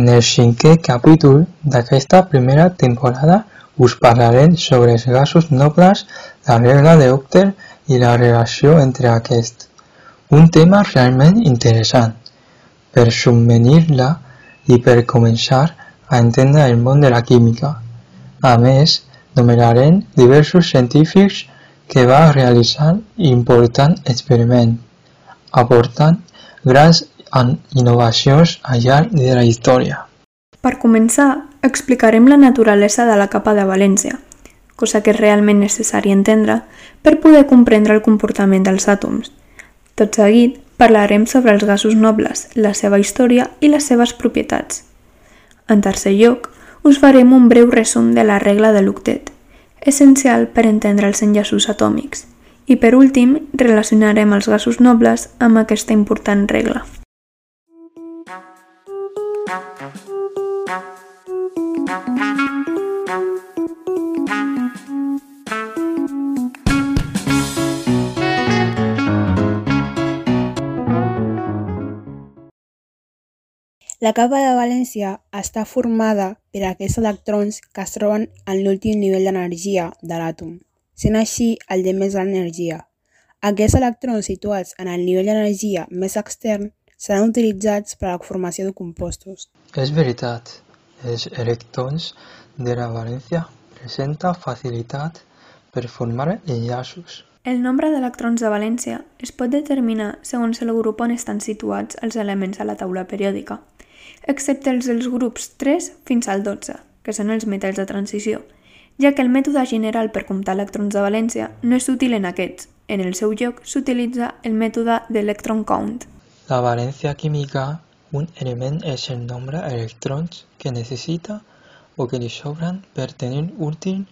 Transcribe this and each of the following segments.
En el cinquè capítol d'aquesta primera temporada us parlarem sobre els gasos nobles, la regla d'Octer i la relació entre aquests, un tema realment interessant per subvenir-la i per començar a entendre el món de la química. A més, nomenarem diversos científics que va realitzar important experiment, aportant grans innovacions al llarg de la història. Per començar, explicarem la naturalesa de la capa de valència, cosa que és realment necessari entendre per poder comprendre el comportament dels àtoms. Tot seguit, parlarem sobre els gasos nobles, la seva història i les seves propietats. En tercer lloc, us farem un breu resum de la regla de l'octet, essencial per entendre els enllaços atòmics. I per últim, relacionarem els gasos nobles amb aquesta important regla. La capa de valència està formada per aquests electrons que es troben en l'últim nivell d'energia de l'àtom, sent així el de més gran energia. Aquests electrons situats en el nivell d'energia més extern seran utilitzats per a la formació de compostos. És veritat, els electrons de la valència presenta facilitat per formar enllaços. El nombre d'electrons de valència es pot determinar segons el grup on estan situats els elements a la taula periòdica excepte els dels grups 3 fins al 12, que són els metalls de transició, ja que el mètode general per comptar electrons de valència no és útil en aquests. En el seu lloc s'utilitza el mètode d'electron count. La valència química, un element és el nombre d'electrons que necessita o que li sobren per tenir últim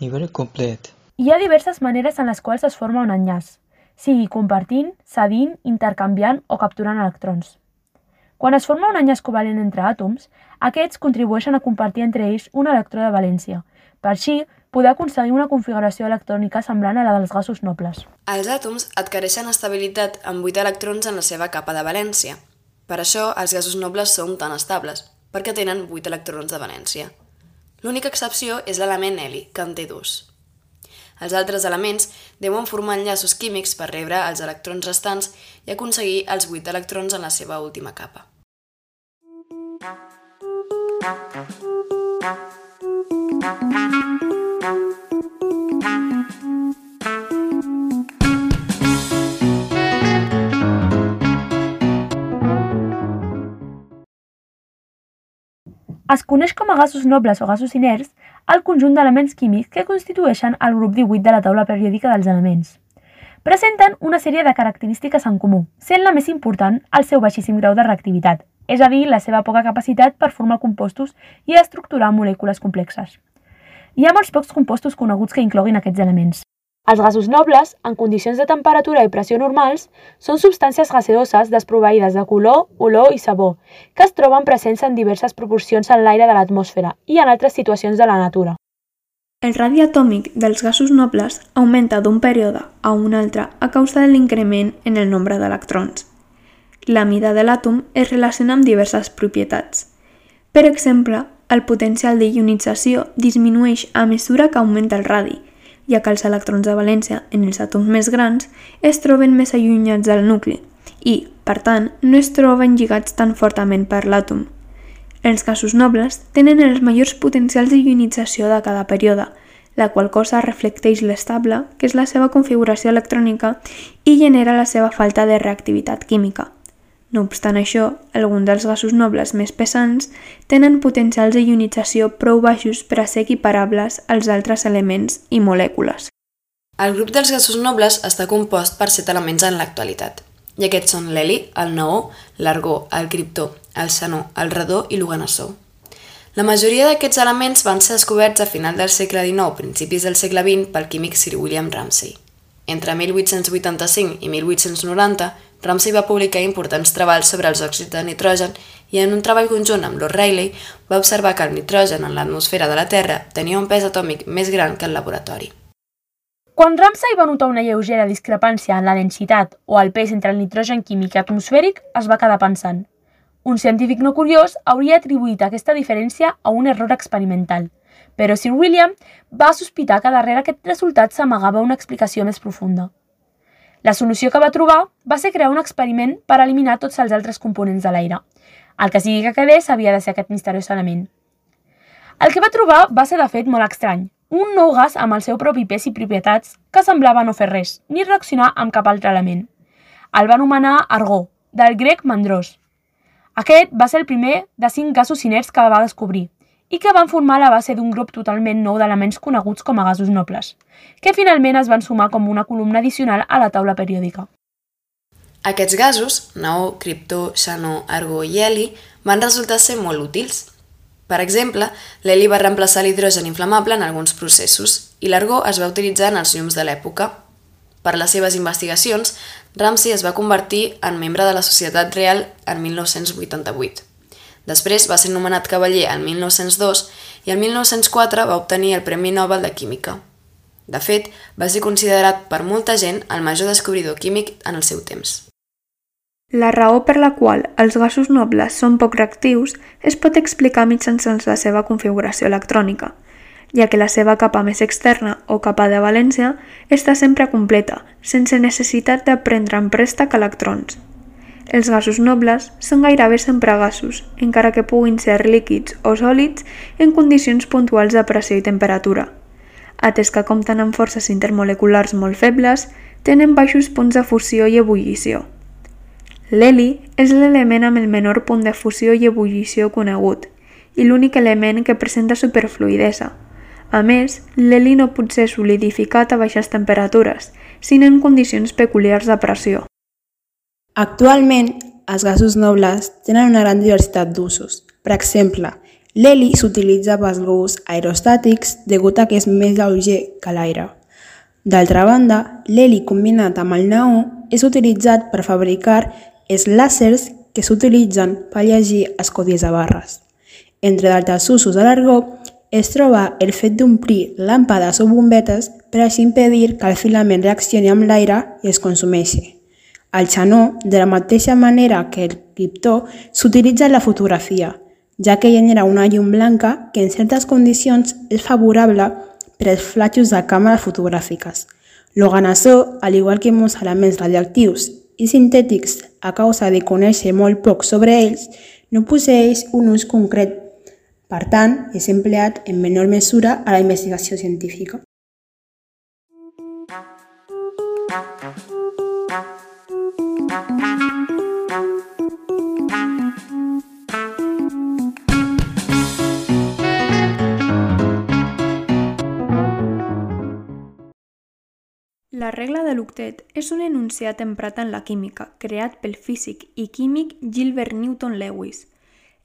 nivell complet. Hi ha diverses maneres en les quals es forma un enllaç, sigui compartint, cedint, intercanviant o capturant electrons. Quan es forma un enllaç covalent entre àtoms, aquests contribueixen a compartir entre ells un electró de valència, per així poder aconseguir una configuració electrònica semblant a la dels gasos nobles. Els àtoms adquireixen estabilitat amb 8 electrons en la seva capa de valència. Per això, els gasos nobles són tan estables, perquè tenen 8 electrons de valència. L'única excepció és l'element heli, que en té dos. Els altres elements deuen formar enllaços químics per rebre els electrons restants i aconseguir els 8 electrons en la seva última capa. Es coneix com a gasos nobles o gasos inerts el conjunt d'elements químics que constitueixen el grup 18 de la taula periòdica dels elements. Presenten una sèrie de característiques en comú, sent la més important el seu baixíssim grau de reactivitat, és a dir, la seva poca capacitat per formar compostos i estructurar molècules complexes. Hi ha molts pocs compostos coneguts que incloguin aquests elements. Els gasos nobles, en condicions de temperatura i pressió normals, són substàncies gaseoses desproveïdes de color, olor i sabor, que es troben presents en diverses proporcions en l'aire de l'atmosfera i en altres situacions de la natura. El radi atòmic dels gasos nobles augmenta d'un període a un altre a causa de l'increment en el nombre d'electrons. La mida de l'àtom es relaciona amb diverses propietats. Per exemple, el potencial de ionització disminueix a mesura que augmenta el radi, ja que els electrons de valència en els àtoms més grans es troben més allunyats del nucli i, per tant, no es troben lligats tan fortament per l'àtom. Els gasos nobles tenen els majors potencials d'ionització de cada període, la qual cosa reflecteix l'estable, que és la seva configuració electrònica, i genera la seva falta de reactivitat química. No obstant això, alguns dels gasos nobles més pesants tenen potencials d'ionització prou baixos per a ser equiparables als altres elements i molècules. El grup dels gasos nobles està compost per set elements en l'actualitat, i aquests són l'heli, el neó, l'argó, el criptó, el xenó, el radó i l'oganesó. La majoria d'aquests elements van ser descoberts a final del segle XIX, principis del segle XX, pel químic Sir William Ramsay. Entre 1885 i 1890, Ramsay va publicar importants treballs sobre els òxids de nitrogen i en un treball conjunt amb Lord Rayleigh va observar que el nitrogen en l'atmosfera de la Terra tenia un pes atòmic més gran que el laboratori. Quan Ramsay va notar una lleugera discrepància en la densitat o el pes entre el nitrogen químic i atmosfèric, es va quedar pensant. Un científic no curiós hauria atribuït aquesta diferència a un error experimental, però Sir William va sospitar que darrere aquest resultat s'amagava una explicació més profunda. La solució que va trobar va ser crear un experiment per eliminar tots els altres components de l'aire. El que sigui que quedés havia de ser aquest misteriós element. El que va trobar va ser de fet molt estrany, un nou gas amb el seu propi pes i propietats que semblava no fer res, ni reaccionar amb cap altre element. El va anomenar argó, del grec mandrós. Aquest va ser el primer de cinc gasos inerts que va descobrir, i que van formar la base d'un grup totalment nou d'elements coneguts com a gasos nobles, que finalment es van sumar com una columna addicional a la taula periòdica. Aquests gasos, neó, criptó, xanó, argó i heli, van resultar ser molt útils. Per exemple, l'heli va reemplaçar l'hidrogen inflamable en alguns processos i l'argó es va utilitzar en els llums de l'època. Per les seves investigacions, Ramsey es va convertir en membre de la Societat Real en 1988. Després va ser nomenat cavaller el 1902 i el 1904 va obtenir el Premi Nobel de Química. De fet, va ser considerat per molta gent el major descobridor químic en el seu temps. La raó per la qual els gasos nobles són poc reactius es pot explicar mitjançant la seva configuració electrònica, ja que la seva capa més externa o capa de valència està sempre completa, sense necessitat de prendre en préstec electrons. Els gasos nobles són gairebé sempre gasos, encara que puguin ser líquids o sòlids en condicions puntuals de pressió i temperatura. Atès que compten amb forces intermoleculars molt febles, tenen baixos punts de fusió i ebullició. L'heli és l'element amb el menor punt de fusió i ebullició conegut i l'únic element que presenta superfluidesa. A més, l'heli no pot ser solidificat a baixes temperatures, sinó en condicions peculiars de pressió. Actualment, els gasos nobles tenen una gran diversitat d'usos. Per exemple, l'heli s'utilitza pels globus aerostàtics degut a que és més lleuger que l'aire. D'altra banda, l'heli combinat amb el neó és utilitzat per fabricar els làsers que s'utilitzen per llegir els codis de barres. Entre d'altres usos de l'argó es troba el fet d'omplir làmpades o bombetes per així impedir que el filament reaccioni amb l'aire i es consumeixi. El xanó, de la mateixa manera que el criptó, s'utilitza en la fotografia, ja que genera una llum blanca que en certes condicions és favorable per als flatxos de càmeres fotogràfiques. L'organassó, al igual que molts elements radioactius i sintètics a causa de conèixer molt poc sobre ells, no posseix un ús concret. Per tant, és empleat en menor mesura a la investigació científica. La regla de l'octet és un enunciat emprat en la química, creat pel físic i químic Gilbert Newton Lewis,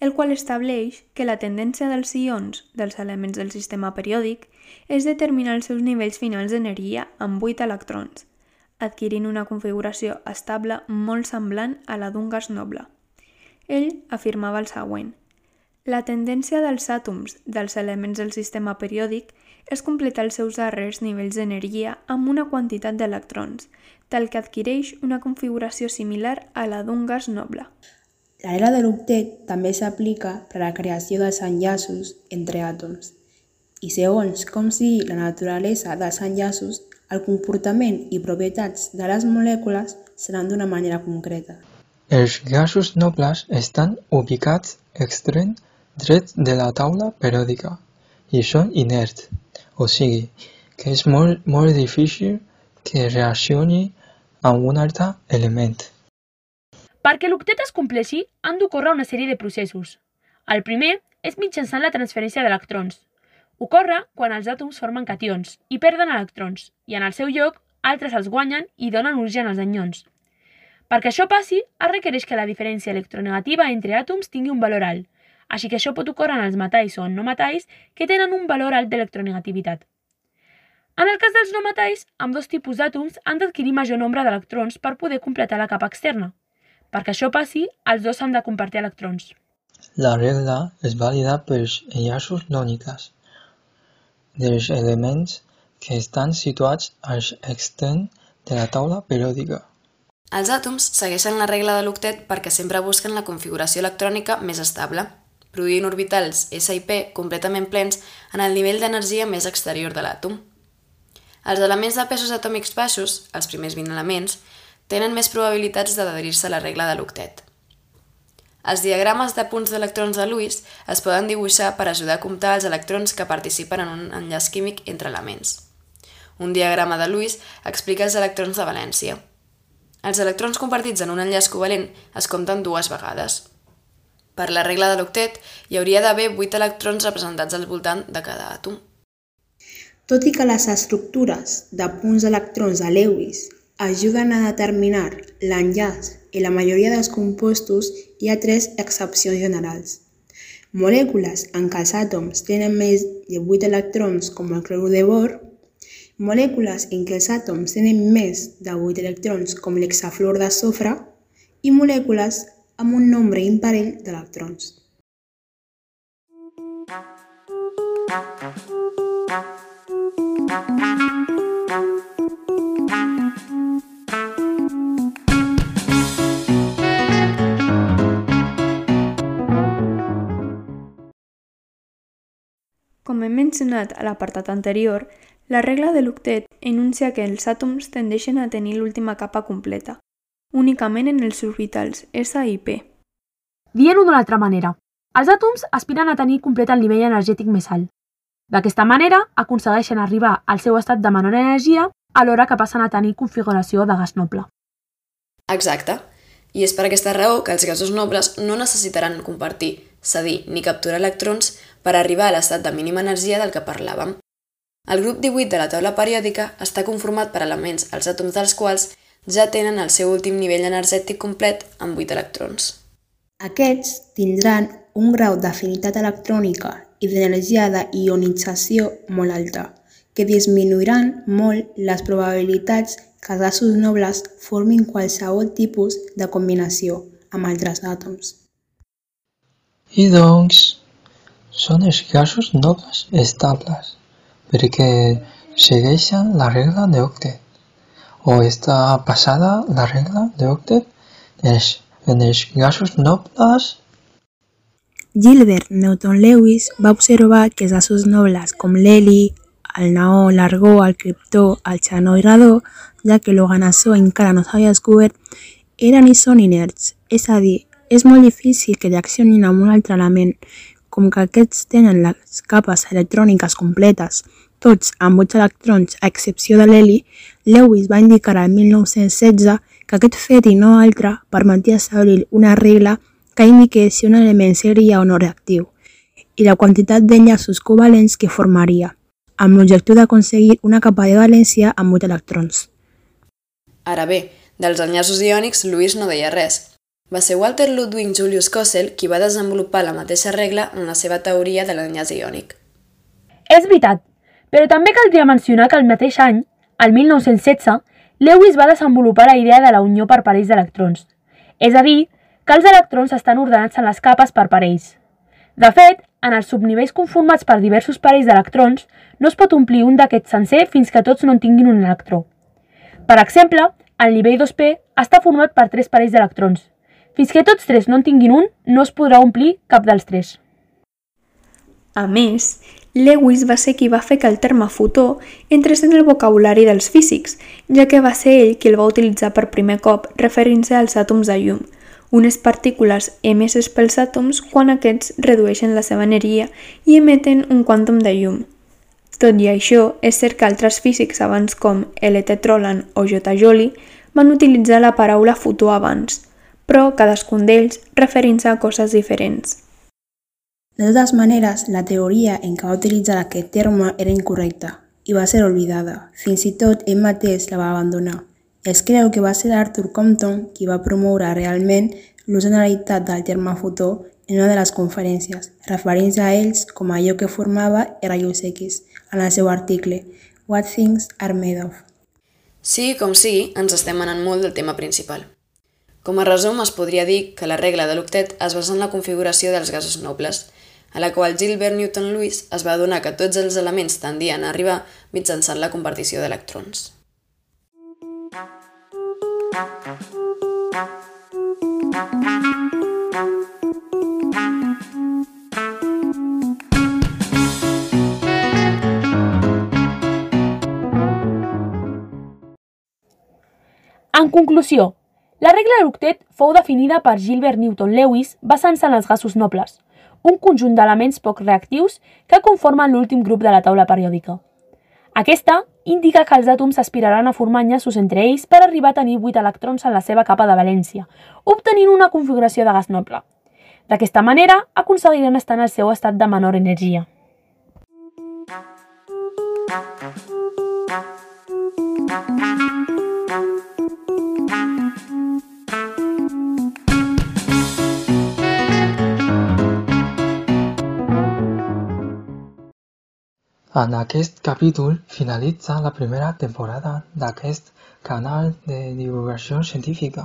el qual estableix que la tendència dels ions dels elements del sistema periòdic és determinar els seus nivells finals d'energia amb 8 electrons, adquirint una configuració estable molt semblant a la d'un gas noble. Ell afirmava el següent. La tendència dels àtoms dels elements del sistema periòdic és completar els seus darrers nivells d'energia amb una quantitat d'electrons, tal que adquireix una configuració similar a la d'un gas noble. La regla de l'octet també s'aplica per a la creació dels enllaços entre àtoms. I segons com sigui la naturalesa dels enllaços, el comportament i propietats de les molècules seran d'una manera concreta. Els gasos nobles estan ubicats extrem dret de la taula periòdica i són inerts, o sigui que és molt, molt difícil que reaccioni amb un altre element. Perquè l'octet es compleixi, han d'ocórrer una sèrie de processos. El primer és mitjançant la transferència d'electrons. Ocorre quan els àtoms formen cations i perden electrons, i en el seu lloc altres els guanyen i donen origen als anyons. Perquè això passi, es requereix que la diferència electronegativa entre àtoms tingui un valor alt, així que això pot ocórrer en els metalls o en no metalls que tenen un valor alt d'electronegativitat. En el cas dels no metalls, amb dos tipus d'àtoms han d'adquirir major nombre d'electrons per poder completar la capa externa. Perquè això passi, els dos s'han de compartir electrons. La regla és vàlida pels enllaços lòniques dels elements que estan situats als extrems de la taula periòdica. Els àtoms segueixen la regla de l'octet perquè sempre busquen la configuració electrònica més estable, produint orbitals S i P completament plens en el nivell d'energia més exterior de l'àtom. Els elements de pesos atòmics baixos, els primers 20 elements, tenen més probabilitats d'adherir-se a la regla de l'octet. Els diagrames de punts d'electrons de Lewis es poden dibuixar per ajudar a comptar els electrons que participen en un enllaç químic entre elements. Un diagrama de Lewis explica els electrons de valència. Els electrons compartits en un enllaç covalent es compten dues vegades. Per la regla de l'octet, hi hauria d'haver 8 electrons representats al voltant de cada àtom. Tot i que les estructures de punts d'electrons de Lewis ajuden a determinar l'enllaç i la majoria dels compostos, hi ha tres excepcions generals. Molècules en què els àtoms tenen més de 8 electrons, com el clorur de bor, molècules en què els àtoms tenen més de 8 electrons, com l'hexafluor de sofre, i molècules amb un nombre imparell d'electrons. Com hem mencionat a l'apartat anterior, la regla de l'octet enuncia que els àtoms tendeixen a tenir l'última capa completa, únicament en els orbitals S i P. Dient-ho d'una altra manera, els àtoms aspiren a tenir complet el nivell energètic més alt. D'aquesta manera, aconsegueixen arribar al seu estat de menor energia alhora que passen a tenir configuració de gas noble. Exacte. I és per aquesta raó que els gasos nobles no necessitaran compartir, cedir ni capturar electrons per arribar a l'estat de mínima energia del que parlàvem. El grup 18 de la taula periòdica està conformat per elements els àtoms dels quals ja tenen el seu últim nivell energètic complet amb 8 electrons. Aquests tindran un grau d'afinitat electrònica i d'energia d'ionització molt alta, que disminuiran molt les probabilitats que els gasos nobles formin qualsevol tipus de combinació amb altres àtoms. I doncs, són els gasos nobles estables, perquè segueixen la regla d'octet, o està passada la regla d'octet els, en els gasos nobles Gilbert Newton Lewis va observar que els gasos nobles com l'heli, el neó, l'argó, el criptó, el xenó i radó, ja que l'organazó encara no s'havia descobert, eren i són inerts, és a dir, és molt difícil que reaccionin amb un altre element, com que aquests tenen les capes electròniques completes, tots amb 8 electrons a excepció de l'heli, Lewis va indicar el 1916 que aquest fet i no altre permetia establir una regla que indiqués si un element seria o no reactiu i la quantitat d'enllaços covalents que formaria, amb l'objectiu d'aconseguir una capa de valència amb 8 electrons. Ara bé, dels enllaços iònics, Lewis no deia res. Va ser Walter Ludwig Julius Kossel qui va desenvolupar la mateixa regla en la seva teoria de l'enllaç iònic. És veritat, però també caldria mencionar que el mateix any, el 1916, Lewis va desenvolupar la idea de la unió per parells d'electrons, és a dir, que els electrons estan ordenats en les capes per parells. De fet, en els subnivells conformats per diversos parells d'electrons, no es pot omplir un d'aquests sencer fins que tots no en tinguin un electró. Per exemple, el nivell 2P està format per tres parells d'electrons. Fins que tots tres no en tinguin un, no es podrà omplir cap dels tres. A més, Lewis va ser qui va fer que el terme fotó entrés en el vocabulari dels físics, ja que va ser ell qui el va utilitzar per primer cop referint-se als àtoms de llum, unes partícules emeses pels àtoms quan aquests redueixen la seva energia i emeten un quàntum de llum. Tot i això, és cert que altres físics abans com L.T. Trolan o J. Joly van utilitzar la paraula fotó abans, però cadascun d'ells referint-se a coses diferents. De totes maneres, la teoria en què va utilitzar aquest terme era incorrecta i va ser oblidada. Fins i tot ell mateix la va abandonar. Es creu que va ser Arthur Compton qui va promoure realment l'ús del terme fotó en una de les conferències, referint-se a ells com allò que formava rayos X en el seu article What Things Are Made Of. Sigui com sigui, ens estem anant molt del tema principal. Com a resum, es podria dir que la regla de l'octet es basa en la configuració dels gasos nobles. A la qual Gilbert Newton-Lewis es va adonar que tots els elements tendien a arribar mitjançant la compartició d'electrons. En conclusió, la regla de l'octet fou definida per Gilbert Newton-Lewis basant-se en els gasos nobles, un conjunt d'elements poc reactius que conformen l'últim grup de la taula periòdica. Aquesta indica que els àtoms aspiraran a formar enllaços entre ells per arribar a tenir 8 electrons en la seva capa de valència, obtenint una configuració de gas noble. D'aquesta manera, aconseguiran estar en el seu estat de menor energia. En aquest capítol finalitza la primera temporada d'aquest canal de divulgació científica.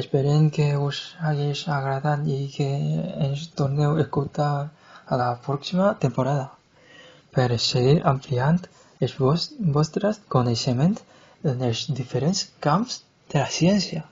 Esperem que us hagi agradat i que ens torneu a escoltar a la pròxima temporada per seguir ampliant els vostres coneixements en els diferents camps de la ciència.